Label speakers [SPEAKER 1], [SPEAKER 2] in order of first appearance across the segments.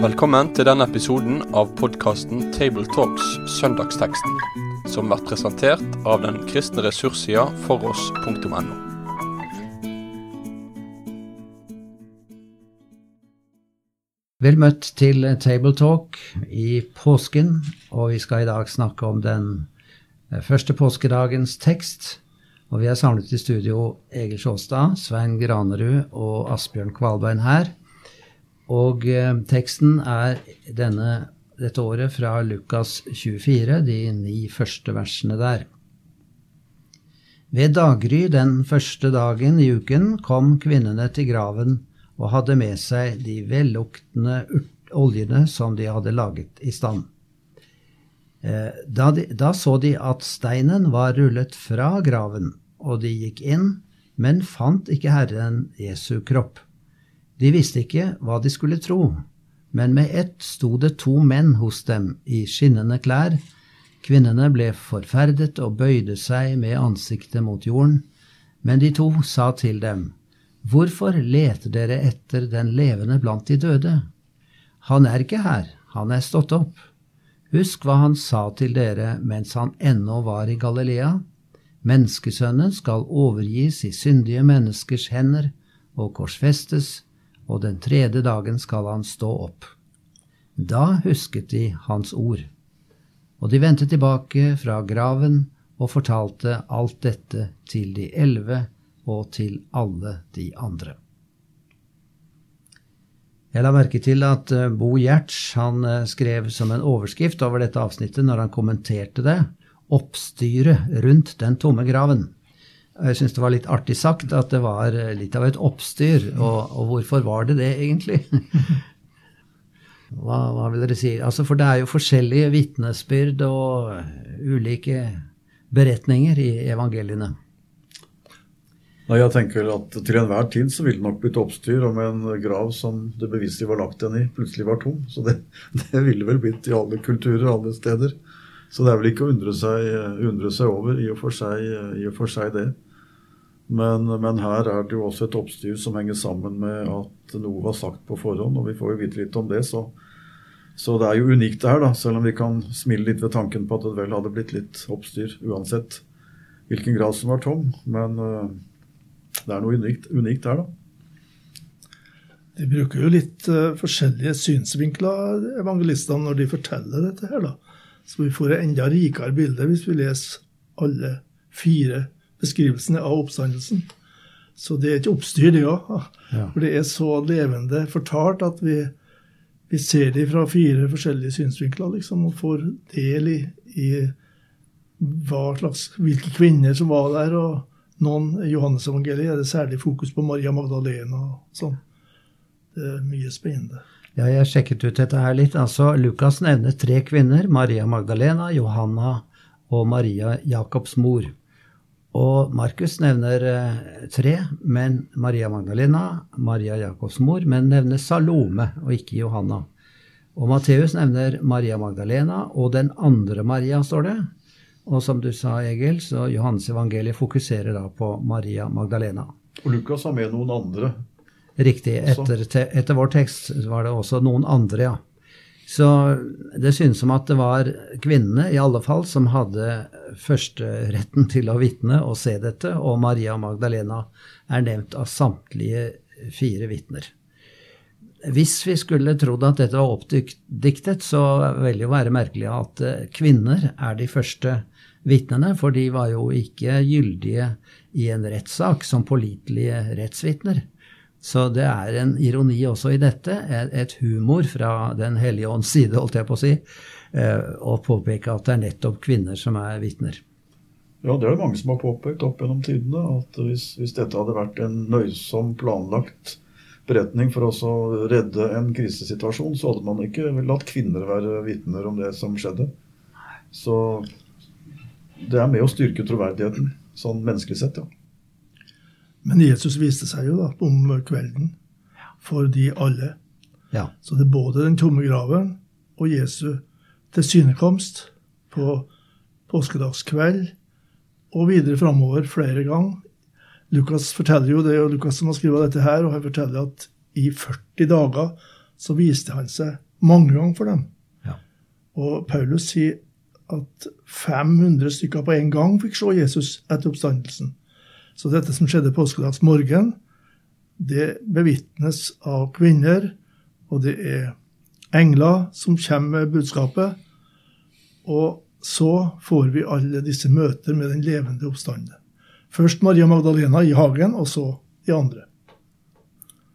[SPEAKER 1] Velkommen til denne episoden av podkasten Tabletalks Søndagsteksten, som blir presentert av den kristne ressurssida foross.no.
[SPEAKER 2] Vel møtt til Tabletalk i påsken, og vi skal i dag snakke om den første påskedagens tekst. Og vi er samlet i studio Egil Sjåstad, Svein Granerud og Asbjørn Kvalbein her. Og eh, teksten er denne, dette året fra Lukas 24, de ni første versene der. Ved daggry den første dagen i uken kom kvinnene til graven og hadde med seg de velluktende oljene som de hadde laget i stand. Eh, da, de, da, så de at steinen var rullet fra graven, og de gikk inn, men fant ikke Herren Jesu kropp. De visste ikke hva de skulle tro, men med ett sto det to menn hos dem i skinnende klær. Kvinnene ble forferdet og bøyde seg med ansiktet mot jorden, men de to sa til dem, Hvorfor leter dere etter den levende blant de døde? Han er ikke her, han er stått opp. Husk hva han sa til dere mens han ennå var i Galilea. Menneskesønnen skal overgis i syndige menneskers hender og korsfestes, og den tredje dagen skal han stå opp. Da husket de hans ord. Og de vendte tilbake fra graven og fortalte alt dette til de elleve og til alle de andre. Jeg la merke til at eh, Bo Gjerts han eh, skrev som en overskrift over dette avsnittet når han kommenterte det, 'Oppstyret rundt den tomme graven'. Jeg syns det var litt artig sagt at det var eh, litt av et oppstyr. Og, og hvorfor var det det, egentlig? Hva, hva, vil dere si? Altså, for det er jo forskjellige vitnesbyrd og ulike beretninger i evangeliene.
[SPEAKER 3] Nei, jeg tenker at Til enhver tid så ville det nok blitt oppstyr om en grav som det beviselig var lagt igjen i, plutselig var tom. Så det, det ville vel blitt i alle kulturer, alle steder. Så det er vel ikke å undre seg, undre seg over, i og, seg, i og for seg, det. Men, men, her er det jo også et oppstyr som henger sammen med at noe var sagt på forhånd, og vi får jo vite litt om det. Så, så det er jo unikt det her, da, selv om vi kan smile litt ved tanken på at det vel hadde blitt litt oppstyr uansett hvilken grav som var tom. Men det er noe unikt, unikt her, da.
[SPEAKER 4] De bruker jo litt uh, forskjellige synsvinkler, evangelistene, når de forteller dette her. da. Så vi får et enda rikere bilde hvis vi leser alle fire beskrivelsene av oppstandelsen. Så det er ikke oppstyr, det òg. Ja. For det er så levende fortalt at vi, vi ser det fra fire forskjellige synsvinkler, liksom, og får del i, i slags, hvilke kvinner som var der, og noen i Johannes-evangeliet er det særlig fokus på Maria Magdalena og sånn. Det er mye spennende.
[SPEAKER 2] Ja, jeg sjekket ut dette her litt. Altså, Lukas nevner tre kvinner. Maria Magdalena, Johanna og Maria Jakobs mor. Og Markus nevner eh, tre, men Maria Magdalena, Maria Jakobs mor, men nevner Salome og ikke Johanna. Og Matteus nevner Maria Magdalena og den andre Maria, står det. Og som du sa, Egil, så Johannes evangeliet fokuserer da på Maria Magdalena.
[SPEAKER 3] Og Lukas har med noen andre.
[SPEAKER 2] Riktig. Etter, etter, vår tekst var det også noen andre, ja. Så det synes som at det var kvinnene, i alle fall, som hadde førsteretten til å vitne og se dette, og Maria Magdalena er nevnt av samtlige fire vitner. Hvis vi skulle trodd at dette var oppdiktet, så vil det jo være merkelig at kvinner er de første vitnene, for de var jo ikke gyldige i en rettssak som pålitelige rettsvitner. Så det er en ironi også i dette, et humor fra Den hellige ånds side, holdt jeg på å si, eh, å påpeke at det er nettopp kvinner som er vitner.
[SPEAKER 3] Ja, det er det mange som har påpekt opp gjennom tidene. At hvis, hvis dette hadde vært en nøysom planlagt beretning for å redde en krisesituasjon, så hadde man ikke latt kvinner være vitner om det som skjedde. Så det er med å styrke troverdigheten, sånn menneskelig sett, ja.
[SPEAKER 4] Men Jesus viste seg jo da om kvelden for de alle. Ja. Så det er både den tomme graven og Jesu tilsynekomst på påskedagskveld og videre framover flere ganger Lukas forteller jo, Det og Lukas som har skrevet dette her, og han forteller at i 40 dager så viste han seg mange ganger for dem.
[SPEAKER 2] Ja.
[SPEAKER 4] Og Paulus sier at 500 stykker på en gang fikk se Jesus etter oppstandelsen. Så dette som skjedde påskedags morgen, det bevitnes av kvinner, og det er engler som kommer med budskapet. Og så får vi alle disse møter med den levende oppstanden. Først Maria Magdalena i hagen, og så de andre.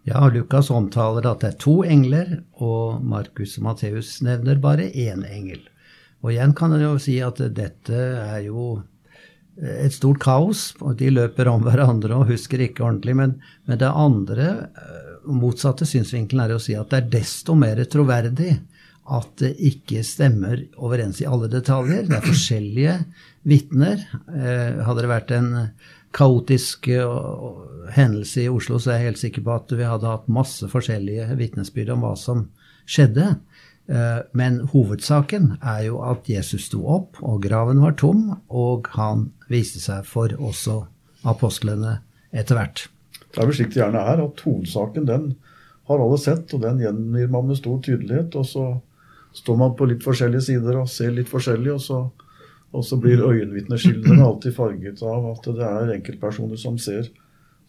[SPEAKER 2] Ja, Lukas omtaler at det er to engler, og Markus og Matteus nevner bare én engel. Og igjen kan en jo si at dette er jo et stort kaos, og de løper om hverandre og husker ikke ordentlig. Men, men det andre, motsatte synsvinkelen, er å si at det er desto mer troverdig at det ikke stemmer overens i alle detaljer. Det er forskjellige vitner. Eh, hadde det vært en kaotisk hendelse i Oslo, så er jeg helt sikker på at vi hadde hatt masse forskjellige vitnesbyrd om hva som skjedde. Eh, men hovedsaken er jo at Jesus sto opp, og graven var tom, og han viste seg for også apostlene etter hvert.
[SPEAKER 3] Det er vel slik det gjerne er, at hovedsaken den har alle sett, og den gjengir man med stor tydelighet. Og så står man på litt forskjellige sider og ser litt forskjellig, og så, og så blir øyenvitneskildrene alltid farget av at det er enkeltpersoner som ser.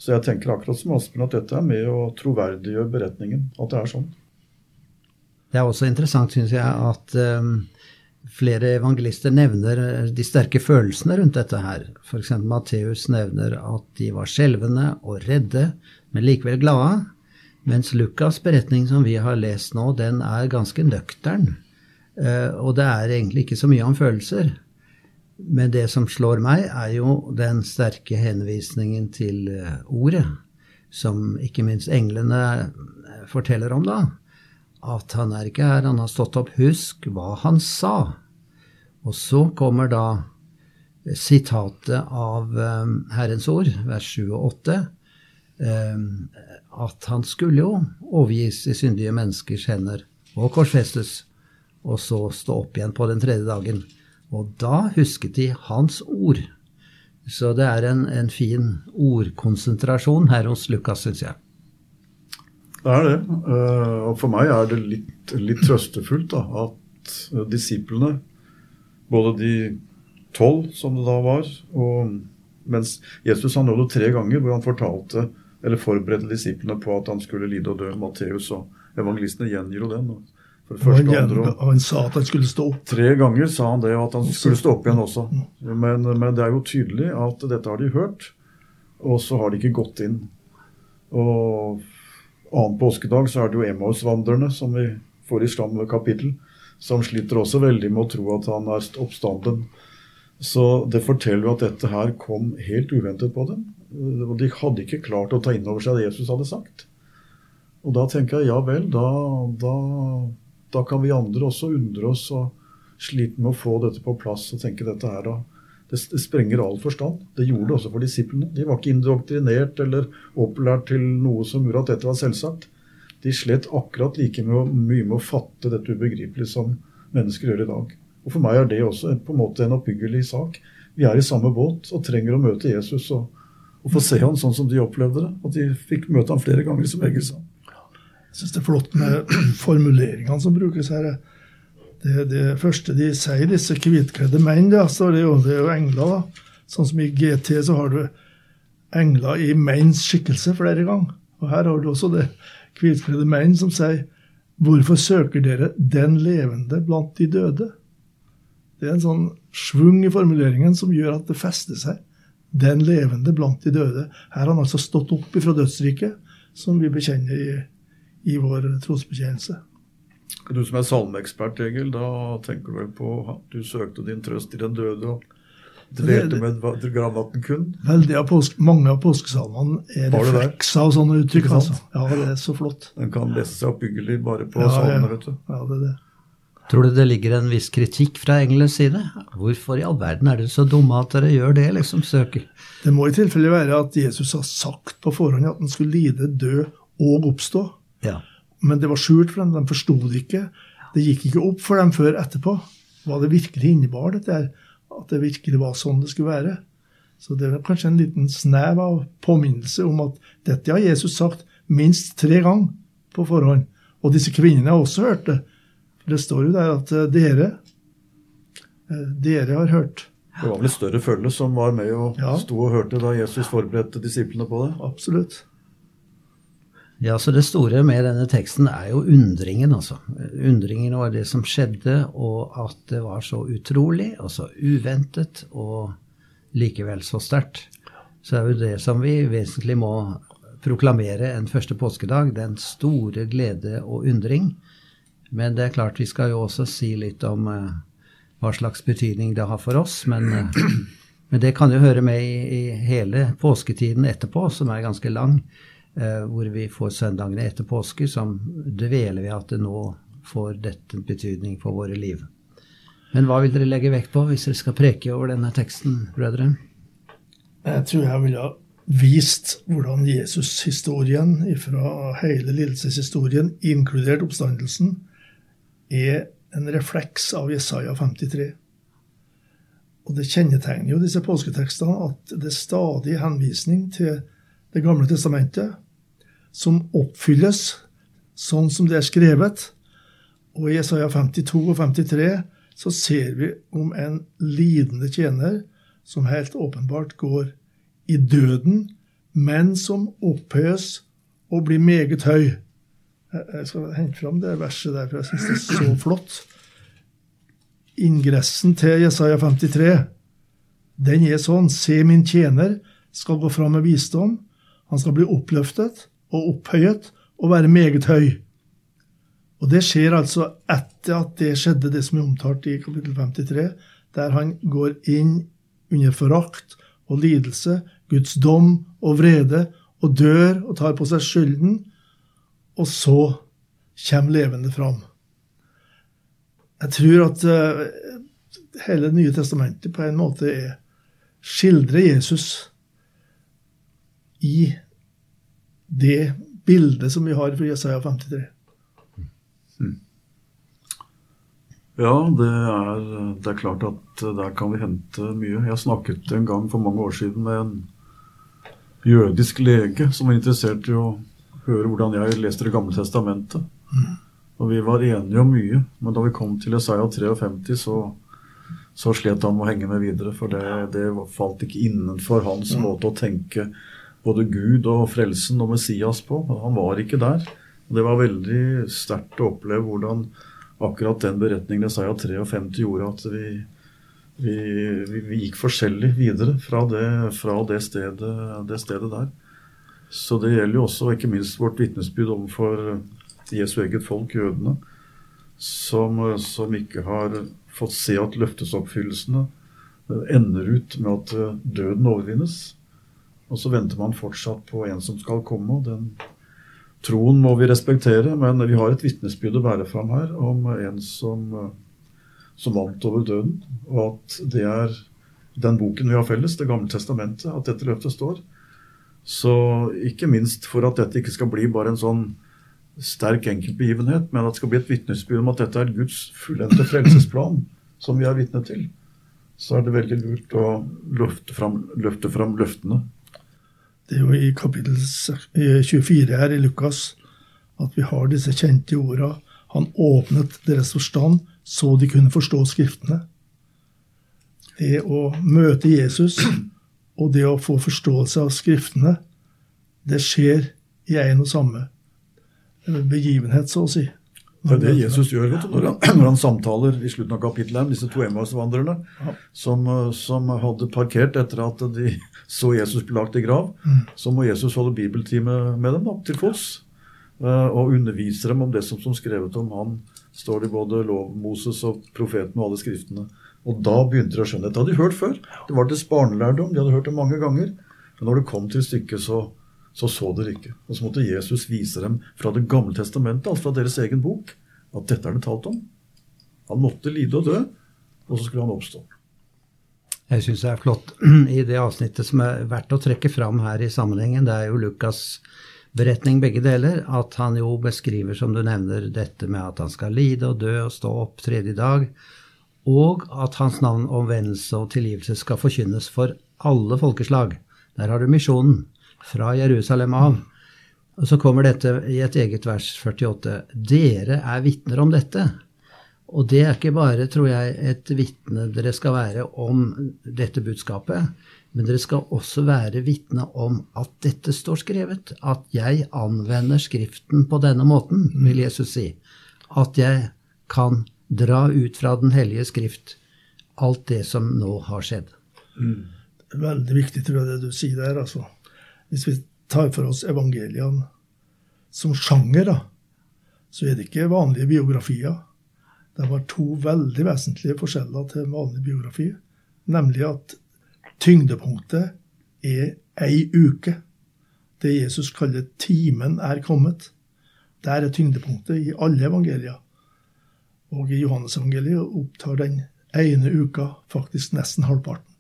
[SPEAKER 3] Så jeg tenker akkurat som Aspen at dette er med å troverdiggjøre beretningen. At det er sånn.
[SPEAKER 2] Det er også interessant, syns jeg, at um, flere evangelister nevner de sterke følelsene rundt dette her. F.eks. Matteus nevner at de var skjelvende og redde, men likevel glade. Mens Lukas' beretning som vi har lest nå, den er ganske nøktern. Uh, og det er egentlig ikke så mye om følelser. Men det som slår meg, er jo den sterke henvisningen til uh, ordet, som ikke minst englene forteller om, da at han er ikke her, han har stått opp. Husk hva han sa. Og så kommer da sitatet av um, Herrens ord, vers 7 og 8, um, at han skulle jo overgis i syndige menneskers hender og korsfestes, og så stå opp igjen på den tredje dagen. Og da husket de hans ord. Så det er en, en fin ordkonsentrasjon her hos Lukas, syns jeg.
[SPEAKER 3] Det er det. Eh, og for meg er det litt, litt trøstefullt da, at disiplene, både de tolv som det da var, og mens Jesus han nådde tre ganger hvor han fortalte eller forberedte disiplene på at han skulle lide og dø. Matteus og evangelistene gjengir jo den.
[SPEAKER 4] For det første, han, andre, og han sa at han skulle stå opp.
[SPEAKER 3] Tre ganger sa han det, og at han skulle stå opp igjen også. Men, men det er jo tydelig at dette har de hørt, og så har de ikke gått inn. Og annen påskedag så er det jo Emmaus-vandrerne, som vi får i samme kapittel, som sliter også veldig med å tro at han er oppstanden. Så det forteller jo at dette her kom helt uventet på dem. Og de hadde ikke klart å ta inn over seg det Jesus hadde sagt. Og da tenker jeg ja vel, da, da, da kan vi andre også undre oss og slite med å få dette på plass og tenke dette her da det, det sprenger all forstand. Det gjorde det også for disiplene. De var ikke indoktrinert eller opplært til noe som gjorde at dette var selvsagt. De slet akkurat like mye med å fatte dette ubegripelige som mennesker gjør i dag. Og For meg er det også på en måte en oppbyggelig sak. Vi er i samme båt og trenger å møte Jesus og, og få se han sånn som de opplevde det. At de fikk møte han flere ganger, som Egil sa.
[SPEAKER 4] Jeg syns det er flott med formuleringene som brukes her. Det, det første de sier, disse hvitkledde menn, da, så er det er jo engler. da. Sånn som i GT så har du engler i menns skikkelse flere ganger. Og her har du også det hvitkledde menn som sier Hvorfor søker dere den levende blant de døde? Det er en sånn svung i formuleringen som gjør at det fester seg. Den levende blant de døde. Her har han altså stått opp ifra dødsriket, som vi bekjenner i, i vår trosbekjennelse.
[SPEAKER 3] Du som er salmeekspert, Egil, da tenker du vel på at du søkte din trøst i den døde og dvelte med gravnatten kun?
[SPEAKER 4] Veldig av påske, Mange av påskesalmene er reflekser og sånne uttrykk. Altså. Ja, det er så flott.
[SPEAKER 3] Den kan lese seg oppbyggelig bare på ja, salmene, vet du.
[SPEAKER 4] Ja, det er det.
[SPEAKER 2] Tror du det ligger en viss kritikk fra englenes side? Hvorfor i all verden er dere så dumme at dere gjør det, liksom søker?
[SPEAKER 4] Det må i tilfelle være at Jesus har sagt på forhånd at han skulle lide, dø og oppstå.
[SPEAKER 2] Ja.
[SPEAKER 4] Men det var skjult for dem. De forsto det ikke. Det gikk ikke opp for dem før etterpå hva det virkelig innebar, dette her, at det virkelig var sånn det skulle være. Så det er kanskje en liten snev av påminnelse om at dette har Jesus sagt minst tre ganger på forhånd. Og disse kvinnene har også hørt det. For det står jo der at eh, dere eh, dere har hørt.
[SPEAKER 3] Det var vel et større følge som var med og
[SPEAKER 4] Ja.
[SPEAKER 3] sto og hørte da Jesus forberedte disiplene på det?
[SPEAKER 4] Absolutt.
[SPEAKER 2] Ja, så Det store med denne teksten er jo undringen, altså. Undringen over det som skjedde, og at det var så utrolig og så uventet, og likevel så sterkt. Så er jo det som vi vesentlig må proklamere en første påskedag, den store glede og undring. Men det er klart vi skal jo også si litt om eh, hva slags betydning det har for oss. Men, eh, men det kan jo høre med i, i hele påsketiden etterpå, som er ganske lang hvor vi får søndagene etter påske, som dveler ved at det nå får dette betydning for våre liv. Men hva vil dere legge vekt på hvis dere skal preke over denne teksten, brødre?
[SPEAKER 4] Jeg tror jeg ville ha vist hvordan Jesus-historien fra hele lidelseshistorien, inkludert oppstandelsen, er en refleks av Jesaja 53. Og det kjennetegner jo disse påsketekstene at det er stadig henvisning til Det gamle testamentet, som oppfylles sånn som det er skrevet. Og i Jesaja 52 og 53 så ser vi om en lidende tjener som helt åpenbart går i døden, men som opphøyes og blir meget høy. Jeg skal hente fram det verset der, for jeg syns det er så flott. Ingressen til Jesaja 53, den er sånn Se, min tjener skal gå fram med visdom. Han skal bli oppløftet og opphøyet og være meget høy. Og det skjer altså etter at det skjedde, det som er omtalt i kapittel 53, der han går inn under forakt og lidelse, Guds dom og vrede, og dør og tar på seg skylden, og så kommer levende fram. Jeg tror at eh, hele Det nye testamentet på en måte er skildrer Jesus i det bildet som vi har fra Jesaja 53.
[SPEAKER 3] Ja, det er, det er klart at der kan vi hente mye. Jeg snakket en gang for mange år siden med en jødisk lege som var interessert i å høre hvordan jeg leste Det gamle testamentet. Og vi var enige om mye, men da vi kom til Isaiah 53, så, så slet han med å henge med videre. For det, det falt ikke innenfor hans måte å tenke både Gud og frelsen og Messias på. Han var ikke der. Og det var veldig sterkt å oppleve hvordan akkurat den beretningen Isaiah 53 gjorde at vi, vi, vi gikk forskjellig videre fra det, fra det, stedet, det stedet der. Så det gjelder jo også, ikke minst, vårt vitnesbyrd overfor Jesu eget folk, jødene, som, som ikke har fått se at løftesoppfyllelsene ender ut med at døden overvinnes. Og så venter man fortsatt på en som skal komme. og den Troen må vi respektere, men vi har et vitnesbyrd å bære fram her om en som, som vant over døden. Og at det er den boken vi har felles, Det gamle testamentet, at dette løftet står. Så ikke minst for at dette ikke skal bli bare en sånn sterk enkeltbegivenhet, men at det skal bli et vitnesbyrd om at dette er Guds fullendte frelsesplan som vi er vitne til, så er det veldig lurt å løfte fram, løfte fram løftene.
[SPEAKER 4] Det er jo i kapittel 24 her i Lukas at vi har disse kjente orda. Han åpnet deres forstand så de kunne forstå Skriftene. Det å møte Jesus og det å få forståelse av Skriftene, det skjer i en og samme begivenhet, så å si.
[SPEAKER 3] Det er det Jesus gjør når han, når han samtaler i slutten av kapittelet med disse to Emmaus-vandrerne som, eh, som hadde parkert etter at de så Jesus bli lagt i grav. Så må Jesus holde bibeltime med dem da, til fots eh, og undervise dem om det som, som skrevet om han står det i både lov, Moses og profeten og alle skriftene. Og da begynte de å skjønne. Det hadde de hørt før. Det var deres barnelærdom. De hadde hørt det mange ganger. Men når det kom til stykket, så så så dere ikke. Og så måtte Jesus vise dem fra Det gamle testamentet, altså fra deres egen bok, at dette er det talt om. Han måtte lide og dø, og så skulle han oppstå.
[SPEAKER 2] Jeg syns det er flott i det avsnittet som er verdt å trekke fram her i sammenhengen. Det er jo Lukas' beretning begge deler, at han jo beskriver, som du nevner, dette med at han skal lide og dø og stå opp tredje dag. og at hans navn, omvendelse og tilgivelse skal forkynnes for alle folkeslag. Der har du misjonen. Fra Jerusalem av. Og så kommer dette i et eget vers 48. Dere er vitner om dette. Og det er ikke bare, tror jeg, et vitne dere skal være om dette budskapet, men dere skal også være vitne om at dette står skrevet. At jeg anvender Skriften på denne måten, vil Jesus si. At jeg kan dra ut fra Den hellige skrift alt det som nå har skjedd.
[SPEAKER 4] Mm. Veldig viktig, tror jeg, det du sier der. altså. Hvis vi tar for oss evangeliene som sjanger, da, så er det ikke vanlige biografier. Det var to veldig vesentlige forskjeller til vanlig biografi. Nemlig at tyngdepunktet er ei uke. Det Jesus kaller 'timen er kommet'. Der er tyngdepunktet i alle evangelier. Og i Johannes-evangeliet opptar den ene uka faktisk nesten halvparten.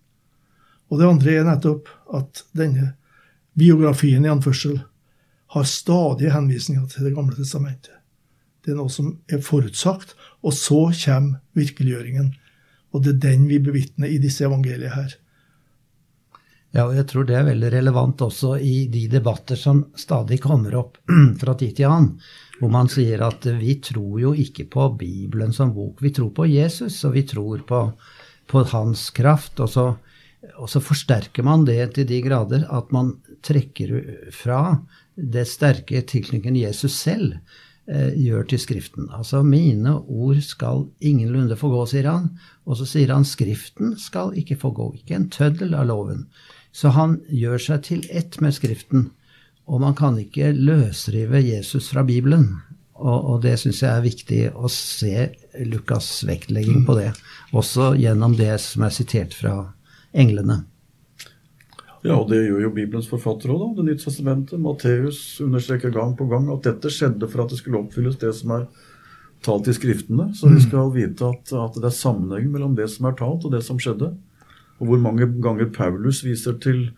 [SPEAKER 4] Og det andre er nettopp at denne biografien i anførsel har stadige henvisninger til Det gamle testamentet. Det er noe som er forutsagt, og så kommer virkeliggjøringen. Og det er den vi bevitner i disse evangeliene her.
[SPEAKER 2] Ja, og jeg tror det er veldig relevant også i de debatter som stadig kommer opp fra tid til annen hvor man sier at vi tror jo ikke på Bibelen som bok, vi tror på Jesus, og vi tror på, på hans kraft. Og så, og så, forsterker man det til de grader at man trekker fra det sterke tilknytningen Jesus selv eh, gjør til Skriften. Altså 'mine ord skal ingenlunde få gå', sier han. Og så sier han 'Skriften skal ikke få gå', ikke en tøddel av loven. Så han gjør seg til ett med Skriften. Og man kan ikke løsrive Jesus fra Bibelen. Og, og det syns jeg er viktig å se Lukas' vektlegging på det. Også gjennom det som er sitert fra englene.
[SPEAKER 3] Ja, og det gjør jo Bibelens forfatter òg, Det nye testamentet. Matteus understreker gang på gang at dette skjedde for at det skulle oppfylles det som er talt i Skriftene. Så vi mm. skal vite at, at det er sammenheng mellom det som er talt, og det som skjedde. Og hvor mange ganger Paulus viser til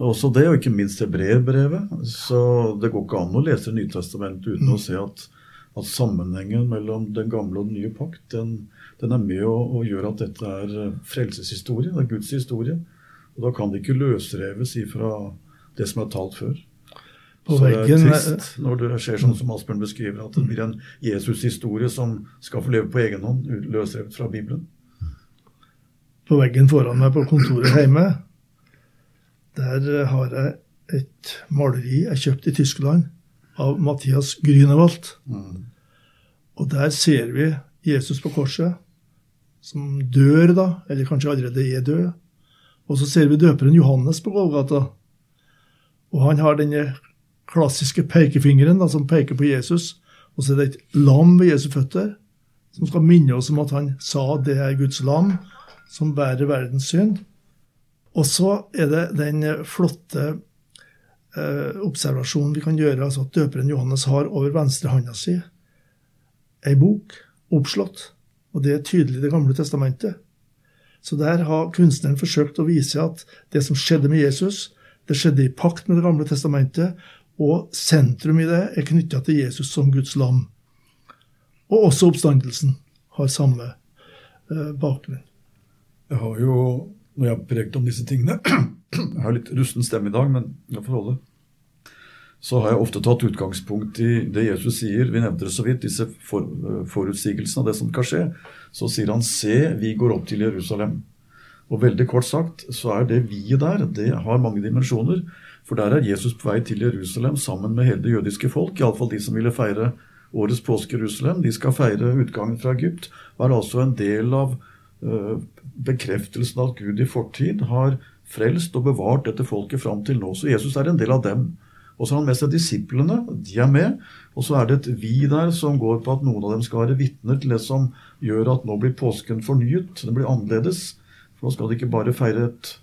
[SPEAKER 3] også det, og ikke minst hebreerbrevet. Så det går ikke an å lese Nytestamentet uten mm. å se at, at, sammenhengen mellom den gamle og den nye pakt, den, den er med å, å, gjøre at dette er eh, frelseshistorie. Det er Guds historie. Og da kan det ikke løsreves ifra det som er talt før. På så veggen, det er trist når det skjer sånn som Asbjørn beskriver, at det blir en Jesus-historie som skal få leve på egen hånd, løsrevet fra Bibelen.
[SPEAKER 4] På veggen foran meg på kontoret hjemme der eh, har jeg et maleri jeg kjøpte i Tyskland av Mathias Grünewald. Mm. Og der ser vi Jesus på korset, som dør, da, eller kanskje allerede er død. Og så ser vi døperen Johannes på Golgata. Og han har denne klassiske pekefingeren da, som peker på Jesus. Og så er det et lam ved Jesu føtter som skal minne oss om at han sa det er Guds lam som bærer verdens synd. Og så er det den flotte eh, observasjonen vi kan gjøre, altså at døperen Johannes har over venstrehånda si ei bok oppslått. Og det er tydelig i Det gamle testamentet. Så der har kunstneren forsøkt å vise at det som skjedde med Jesus, det skjedde i pakt med Det gamle testamentet, og sentrum i det er knytta til Jesus som Guds lam. Og også oppstandelsen har samme eh, bakgrunn.
[SPEAKER 3] Jeg har jo når jeg har prekt om disse tingene Jeg har litt rusten stemme i dag, men jeg får holde. Så har jeg ofte tatt utgangspunkt i det Jesus sier. Vi nevnte det så vidt, disse for, forutsigelsene av det som skal skje. Så sier han 'Se, vi går opp til Jerusalem'. Og veldig kort sagt så er det vi-et der, det har mange dimensjoner. For der er Jesus på vei til Jerusalem sammen med hele det jødiske folk. Iallfall de som ville feire årets påske i Jerusalem. De skal feire utgangen fra Egypt. Er altså en del av uh, bekreftelsen av at Gud i fortid har frelst og bevart dette folket fram til nå. Så Jesus er en del av dem. Og så har han med seg disiplene. De er med. Og så er det et vi der som går på at noen av dem skal være vitner til det som gjør at nå blir påsken fornyet. Det blir annerledes. For nå skal de ikke bare feire et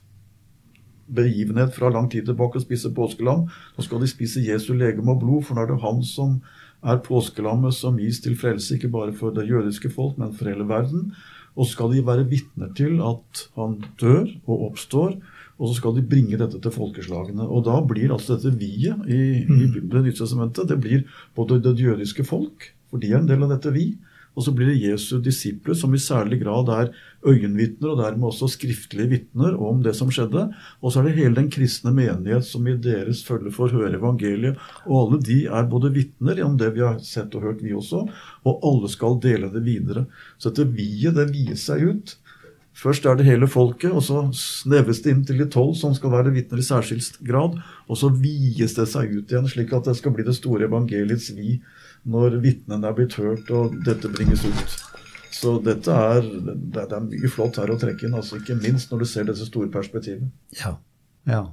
[SPEAKER 3] begivenhet fra lang tid tilbake og spise påskelam. Nå skal de spise Jesu legeme og blod, for nå er det han som er påskelammet som gis til frelse, ikke bare for det jødiske folk, men for hele verden. Og skal de være vitner til at han dør og oppstår. Og så skal de bringe dette til folkeslagene. Og da blir altså dette viet i, i mm. Det nye testamentet det blir både det jødiske folk, for de er en del av dette vi, Og så blir det Jesu disipler, som i særlig grad er øyenvitner, og dermed også skriftlige vitner om det som skjedde. Og så er det hele den kristne menighet som i deres følge får høre evangeliet. Og alle de er både vitner om det vi har sett og hørt, vi også, og alle skal dele det videre. Så dette viet, det vier seg ut. Først er det hele folket, og så sneves det inn til de tolv som skal være vitner i særskilt grad. Og så vies det seg ut igjen, slik at det skal bli det store evangeliets vi når vitnene er blitt hørt og dette bringes ut. Så dette er, det er mye flott her å trekke inn, altså ikke minst når du ser dette store perspektivet.
[SPEAKER 2] Ja, ja.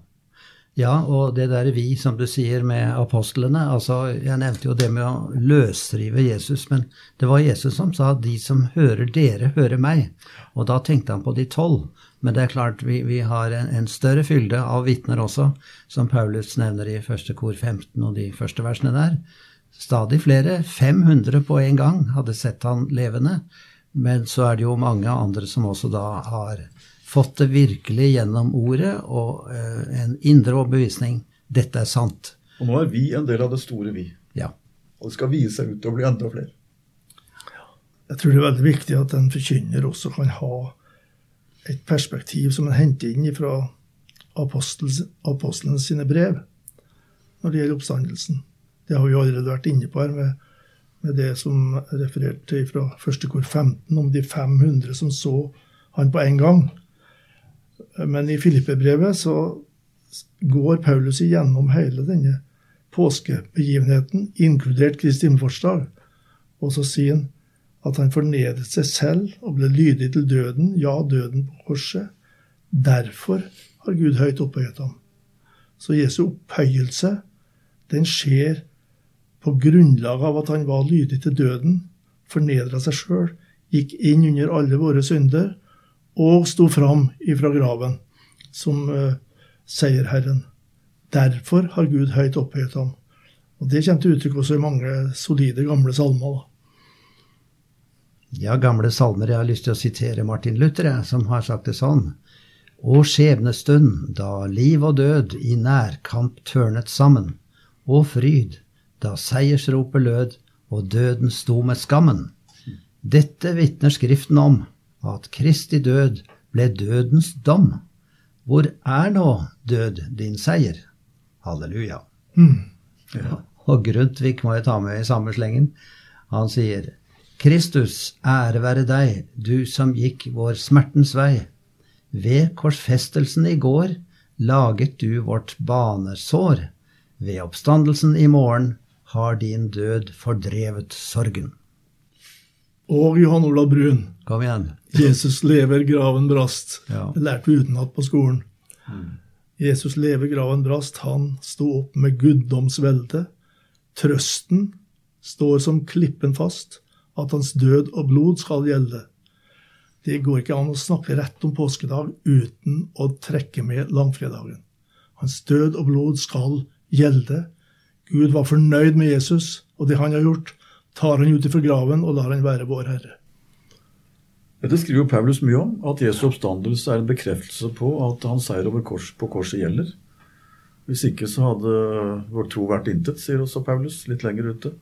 [SPEAKER 2] Ja, og det der vi, som du sier, med apostlene altså Jeg nevnte jo det med å løsrive Jesus, men det var Jesus som sa 'de som hører dere, hører meg'. Og da tenkte han på de tolv. Men det er klart, vi, vi har en, en, større fylde av vitner også, som Paulus nevner i første kor 15 og de første versene der. Stadig flere, 500 på en gang, hadde sett han levende. Men så er det jo mange andre som også da har fått det virkelig gjennom ordet og uh, en indre overbevisning. Dette er sant.
[SPEAKER 3] Og nå er vi en del av det store vi.
[SPEAKER 2] Ja.
[SPEAKER 3] Og det skal vise seg ut til å bli enda flere.
[SPEAKER 4] Jeg tror det er veldig viktig at en forkynner også kan ha et perspektiv som en henter inn fra apostlene sine brev når det gjelder oppstandelsen. Det har vi allerede vært inne på her med, med det som refererte til fra første kor 15, om de 500 som så han på en gang. Men i Filippe-brevet så går Paulus igjennom hele denne påskebegivenheten, inkludert Kristi himmelfartsdag. Og så sier han at han fornedret seg selv og ble lydig til døden, ja, døden på korset. Derfor har Gud høyt opphøyet ham. Så Jesu opphøyelse, den skjer på grunnlag av at han var lydig til døden, fornedra seg sjøl, gikk inn under alle våre synder og sto fram ifra graven som uh, seierherren. Derfor har Gud høyt opphøyet ham. Og Det kommer til uttrykk også i mange solide, gamle salmer.
[SPEAKER 2] Ja, gamle salmer. Jeg har lyst til å sitere Martin Luther, som har sagt det sånn. Å skjebnestund, da liv og død i nærkamp tørnet sammen, og fryd, da seiersropet lød og døden sto med skammen. Dette vitner Skriften om, at Kristi død ble dødens dom. Hvor er nå død din seier? Halleluja. Mm. Ja. Og Grundtvig må jeg ta med i samme slengen. Han sier, Kristus, ære være deg, du som gikk vår smertens vei. Ved korsfestelsen i går laget du vårt banesår. Ved oppstandelsen i morgen har din død fordrevet sorgen.
[SPEAKER 4] Og Johan Olav Brun.
[SPEAKER 2] Kom igjen.
[SPEAKER 4] Jesus lever, graven brast.
[SPEAKER 2] Ja.
[SPEAKER 4] Det lærte vi utenat på skolen. Mm. Jesus lever, graven brast. Han sto opp med guddomsvelde. Trøsten står som klippen fast, at hans død og blod skal gjelde. Det går ikke an å snakke rett om påskedag uten å trekke med langfredagen. Hans død og blod skal gjelde. Gud var fornøyd med Jesus og det han har gjort, tar han ut ifra graven og lar han være vår Herre.
[SPEAKER 3] Dette skriver Paulus mye om, at Jesu oppstandelse er en bekreftelse på at hans seier over kors, på korset gjelder. Hvis ikke så hadde vår tro vært intet, sier også Paulus litt lenger ute.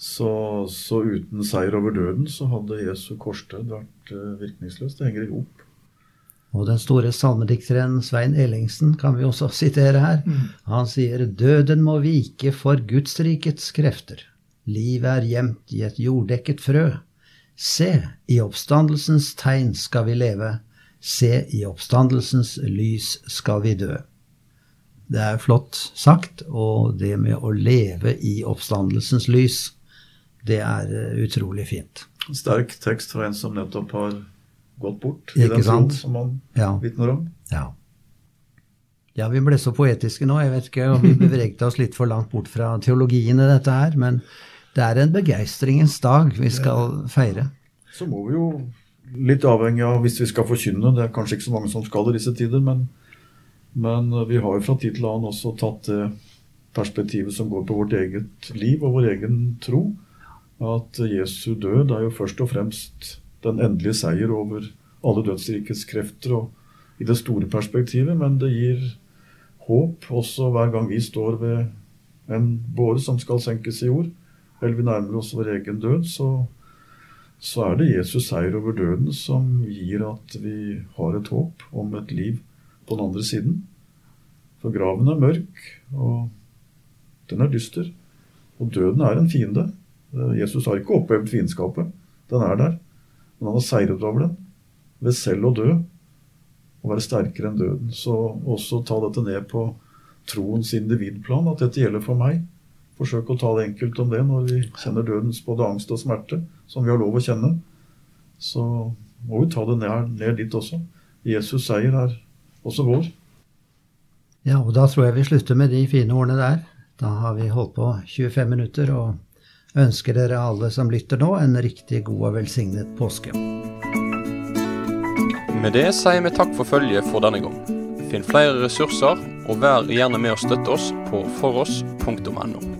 [SPEAKER 3] Så, så uten seier over døden så hadde Jesu korsdød vært uh, virkningsløst. Det henger i hop.
[SPEAKER 2] Og den store salmedikteren Svein Ellingsen kan vi også sitere her. Mm. Han sier døden må vike for Guds rikets krefter. Livet er gjemt i et jorddekket frø. Se, i oppstandelsens tegn skal vi leve. Se, i oppstandelsens lys skal vi dø. Det er flott sagt, og det med å leve i oppstandelsens lys, det er eh, utrolig fint.
[SPEAKER 3] Sterk tekst fra en som nettopp har gått bort i den troen som man ja. vitner om.
[SPEAKER 2] Ja. ja, vi ble så poetiske nå. Jeg vet ikke om vi bevegde oss litt for langt bort fra teologien i dette her, men det er en begeistringens dag vi skal feire.
[SPEAKER 3] Så må vi jo, litt avhengig av hvis vi skal forkynne, det er kanskje ikke så mange som skal i disse tider, men, men vi har jo fra tid til annen også tatt det perspektivet som går på vårt eget liv og vår egen tro. At Jesu død er jo først og fremst den endelige seier over alle dødsrikets krefter og i det store perspektivet, men det gir håp også hver gang vi står ved en båre som skal senkes i jord, eller vi nærmer oss vår egen død, så, så er det Jesus seier over døden som gir at vi har et håp om et liv på den andre siden. For graven er mørk, og den er dyster. Og døden er en fiende. Eh, Jesus har ikke opphevet fiendskapet. Den er der. Men han har seiret over den ved selv å dø og være sterkere enn døden. Så også ta dette ned på troens individplan, at dette gjelder for meg. Forsøk å ta det enkelt om det når vi kjenner dødens både angst og smerte, som vi har lov å kjenne. Så må vi ta det ned, ned dit også. Jesus' seier er også vår.
[SPEAKER 2] Ja, og da tror jeg vi slutter med de fine ordene der. Da har vi holdt på 25 minutter og ønsker dere alle som lytter nå, en riktig god og velsignet påske.
[SPEAKER 1] Med det sier vi takk for følget for denne gang. Finn flere ressurser, og vær gjerne med å støtte oss på foross.no.